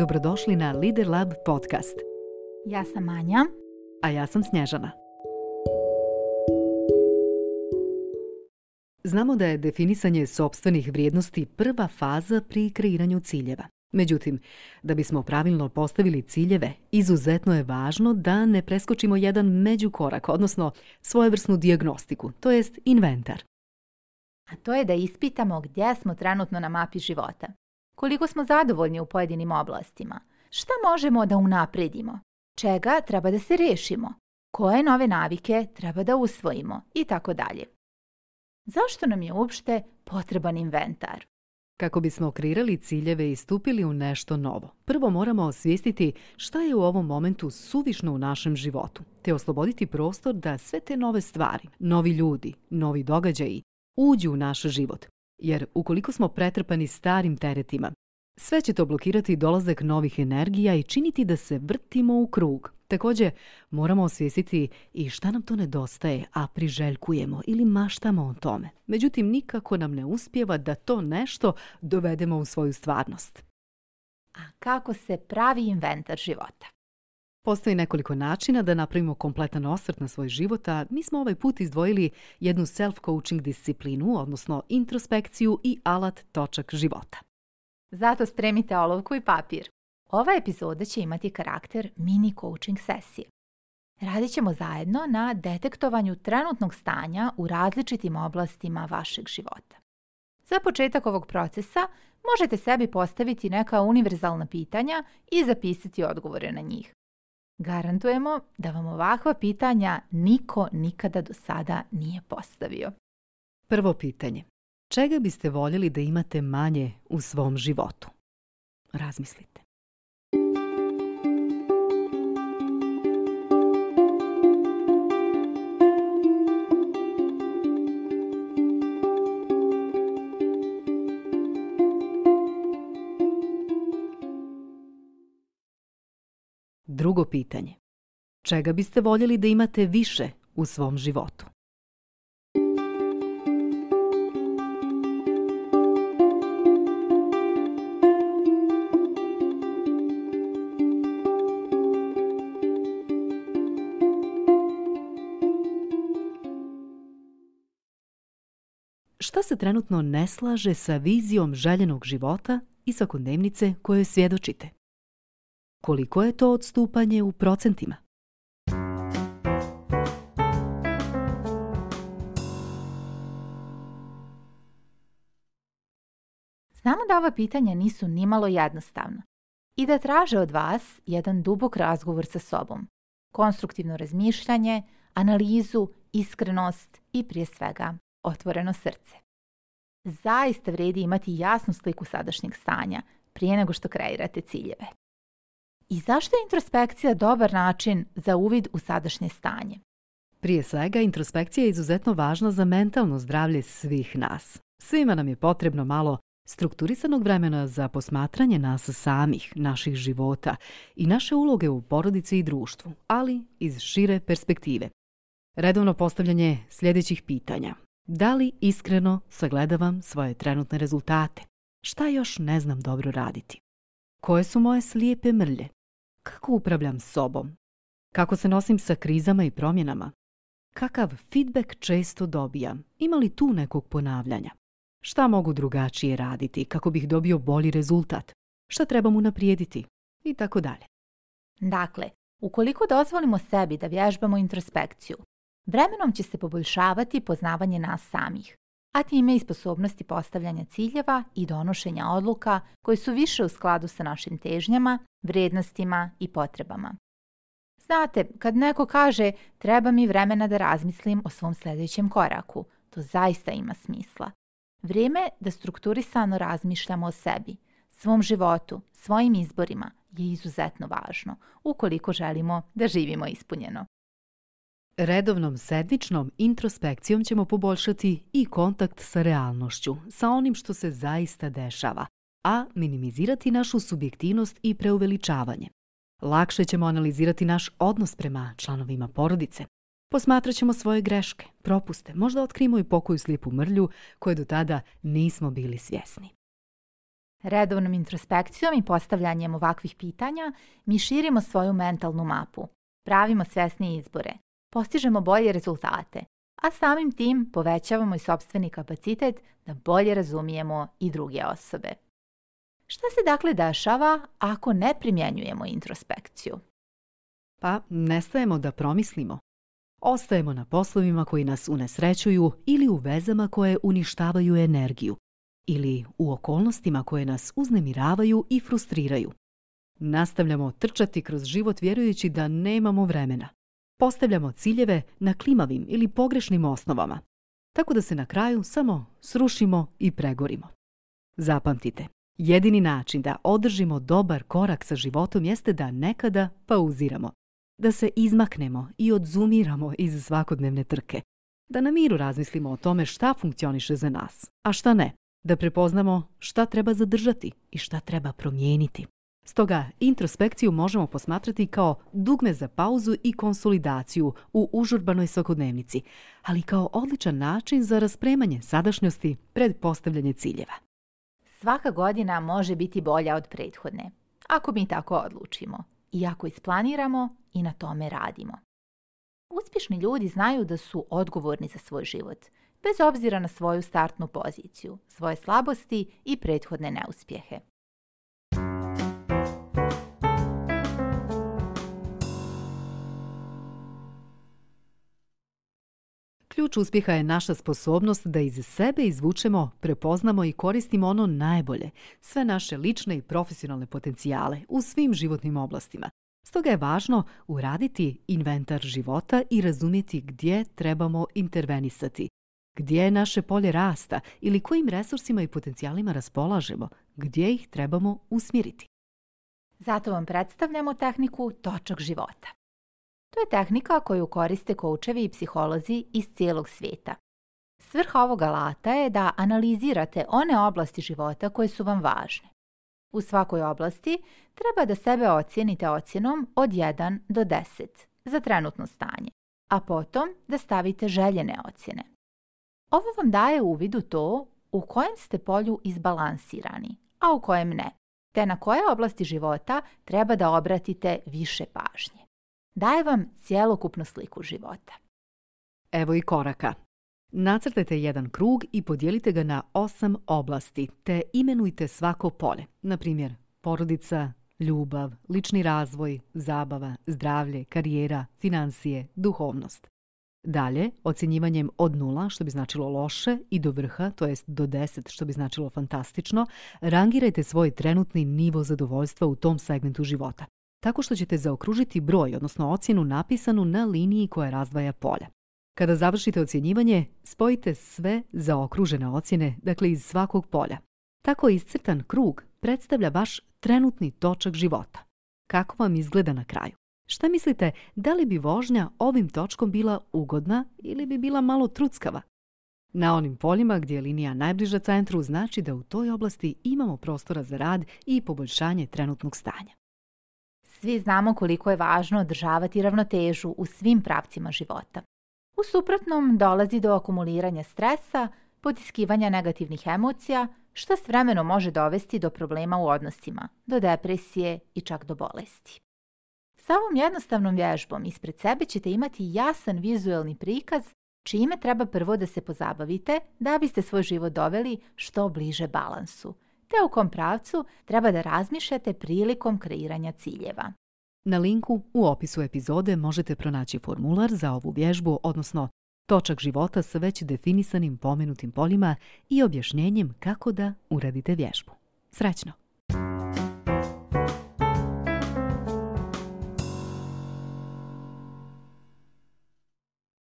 Dobrodošli na Lider Lab podcast. Ja sam Anja. A ja sam Snježana. Znamo da je definisanje sobstvenih vrijednosti prva faza pri kreiranju ciljeva. Međutim, da bismo pravilno postavili ciljeve, izuzetno je važno da ne preskočimo jedan međukorak, odnosno svojevrsnu dijagnostiku, to jest inventar. A to je da ispitamo gdje smo trenutno na mapi života koliko smo zadovoljni u pojedinim oblastima, šta možemo da unapredimo, čega treba da se rešimo, koje nove navike treba da usvojimo i tako dalje. Zašto nam je uopšte potreban inventar? Kako bismo kreirali ciljeve i stupili u nešto novo, prvo moramo osvijestiti šta je u ovom momentu suvišno u našem životu, te osloboditi prostor da sve te nove stvari, novi ljudi, novi događaji uđu u naš život jer ukoliko smo pretrpani starim teretima, sve će to blokirati dolazak novih energija i činiti da se vrtimo u krug. Također, moramo osvijestiti i šta nam to nedostaje, a priželjkujemo ili maštamo o tome. Međutim, nikako nam ne uspjeva da to nešto dovedemo u svoju stvarnost. A kako se pravi inventar života? Postoji nekoliko načina da napravimo kompletan osvrt na svoj život, a mi smo ovaj put izdvojili jednu self-coaching disciplinu, odnosno introspekciju i alat točak života. Zato spremite olovku i papir. Ova epizoda će imati karakter mini coaching sesije. Radit ćemo zajedno na detektovanju trenutnog stanja u različitim oblastima vašeg života. Za početak ovog procesa možete sebi postaviti neka univerzalna pitanja i zapisati odgovore na njih. Garantujemo da vam ovakva pitanja niko nikada do sada nije postavio. Prvo pitanje. Čega biste voljeli da imate manje u svom životu? Razmislite. Drugo pitanje. Čega biste voljeli da imate više u svom životu? Šta se trenutno ne slaže sa vizijom željenog života i svakodnevnice koje svjedočite? Koliko je to odstupanje u procentima? Znamo da ova pitanja nisu nimalo jednostavna i da traže od vas jedan dubok razgovor sa sobom, konstruktivno razmišljanje, analizu, iskrenost i prije svega otvoreno srce. Zaista vredi imati jasnu sliku sadašnjeg stanja prije nego što kreirate ciljeve. I zašto je introspekcija dobar način za uvid u sadašnje stanje? Prije svega, introspekcija je izuzetno važna za mentalno zdravlje svih nas. Svima nam je potrebno malo strukturisanog vremena za posmatranje nas samih, naših života i naše uloge u porodici i društvu, ali iz šire perspektive. Redovno postavljanje sljedećih pitanja. Da li iskreno sagledavam svoje trenutne rezultate? Šta još ne znam dobro raditi? Koje su moje slijepe mrlje? Kako upravljam sobom? Kako se nosim sa krizama i promjenama? Kakav feedback često dobijam? Ima li tu nekog ponavljanja? Šta mogu drugačije raditi kako bih dobio bolji rezultat? Šta trebam unaprijediti? I tako dalje. Dakle, ukoliko dozvolimo sebi da vježbamo introspekciju, vremenom će se poboljšavati poznavanje nas samih a time i sposobnosti postavljanja ciljeva i donošenja odluka koje su više u skladu sa našim težnjama, vrijednostima i potrebama. Znate, kad neko kaže treba mi vremena da razmislim o svom sljedećem koraku, to zaista ima smisla. Vrijeme da strukturisano razmišljamo o sebi, svom životu, svojim izborima je izuzetno važno, ukoliko želimo da živimo ispunjeno. Redovnom sedmičnom introspekcijom ćemo poboljšati i kontakt sa realnošću, sa onim što se zaista dešava, a minimizirati našu subjektivnost i preuveličavanje. Lakše ćemo analizirati naš odnos prema članovima porodice. Posmatrat ćemo svoje greške, propuste, možda otkrimo i pokoju slijepu mrlju koje do tada nismo bili svjesni. Redovnom introspekcijom i postavljanjem ovakvih pitanja mi širimo svoju mentalnu mapu, pravimo svjesnije izbore, postižemo bolje rezultate, a samim tim povećavamo i sobstveni kapacitet da bolje razumijemo i druge osobe. Šta se dakle dešava ako ne primjenjujemo introspekciju? Pa nestajemo da promislimo. Ostajemo na poslovima koji nas unesrećuju ili u vezama koje uništavaju energiju ili u okolnostima koje nas uznemiravaju i frustriraju. Nastavljamo trčati kroz život vjerujući da nemamo vremena, Postavljamo ciljeve na klimavim ili pogrešnim osnovama, tako da se na kraju samo srušimo i pregorimo. Zapamtite, jedini način da održimo dobar korak sa životom jeste da nekada pauziramo, da se izmaknemo i odzumiramo iz svakodnevne trke, da na miru razmislimo o tome šta funkcioniše za nas, a šta ne, da prepoznamo šta treba zadržati i šta treba promijeniti. Stoga, introspekciju možemo posmatrati kao dugme za pauzu i konsolidaciju u užurbanoj svakodnevnici, ali kao odličan način za raspremanje sadašnjosti pred postavljanje ciljeva. Svaka godina može biti bolja od prethodne, ako mi tako odlučimo, i ako isplaniramo i na tome radimo. Uspješni ljudi znaju da su odgovorni za svoj život, bez obzira na svoju startnu poziciju, svoje slabosti i prethodne neuspjehe. Ključ uspjeha je naša sposobnost da iz sebe izvučemo, prepoznamo i koristimo ono najbolje, sve naše lične i profesionalne potencijale u svim životnim oblastima. Stoga je važno uraditi inventar života i razumjeti gdje trebamo intervenisati, gdje je naše polje rasta ili kojim resursima i potencijalima raspolažemo, gdje ih trebamo usmjeriti. Zato vam predstavljamo tehniku točak života. To je tehnika koju koriste koučevi i psiholozi iz cijelog svijeta. Svrha ovog alata je da analizirate one oblasti života koje su vam važne. U svakoj oblasti treba da sebe ocijenite ocjenom od 1 do 10 za trenutno stanje, a potom da stavite željene ocjene. Ovo vam daje uvid u to u kojem ste polju izbalansirani, a u kojem ne, te na koje oblasti života treba da obratite više pažnje daje vam cjelokupnu sliku života. Evo i koraka. Nacrtajte jedan krug i podijelite ga na osam oblasti, te imenujte svako polje. Na primjer, porodica, ljubav, lični razvoj, zabava, zdravlje, karijera, financije, duhovnost. Dalje, ocjenjivanjem od nula, što bi značilo loše, i do vrha, to jest do 10, što bi značilo fantastično, rangirajte svoj trenutni nivo zadovoljstva u tom segmentu života tako što ćete zaokružiti broj, odnosno ocjenu napisanu na liniji koja razdvaja polja. Kada završite ocjenjivanje, spojite sve zaokružene ocjene, dakle iz svakog polja. Tako iscrtan krug predstavlja vaš trenutni točak života. Kako vam izgleda na kraju? Šta mislite, da li bi vožnja ovim točkom bila ugodna ili bi bila malo truckava? Na onim poljima gdje je linija najbliža centru znači da u toj oblasti imamo prostora za rad i poboljšanje trenutnog stanja svi znamo koliko je važno održavati ravnotežu u svim pravcima života. U suprotnom dolazi do akumuliranja stresa, potiskivanja negativnih emocija, što s vremenom može dovesti do problema u odnosima, do depresije i čak do bolesti. Sa ovom jednostavnom vježbom ispred sebe ćete imati jasan vizuelni prikaz čime treba prvo da se pozabavite da biste svoj život doveli što bliže balansu – te u kom pravcu treba da razmišljate prilikom kreiranja ciljeva. Na linku u opisu epizode možete pronaći formular za ovu vježbu, odnosno točak života sa već definisanim pomenutim poljima i objašnjenjem kako da uradite vježbu. Srećno!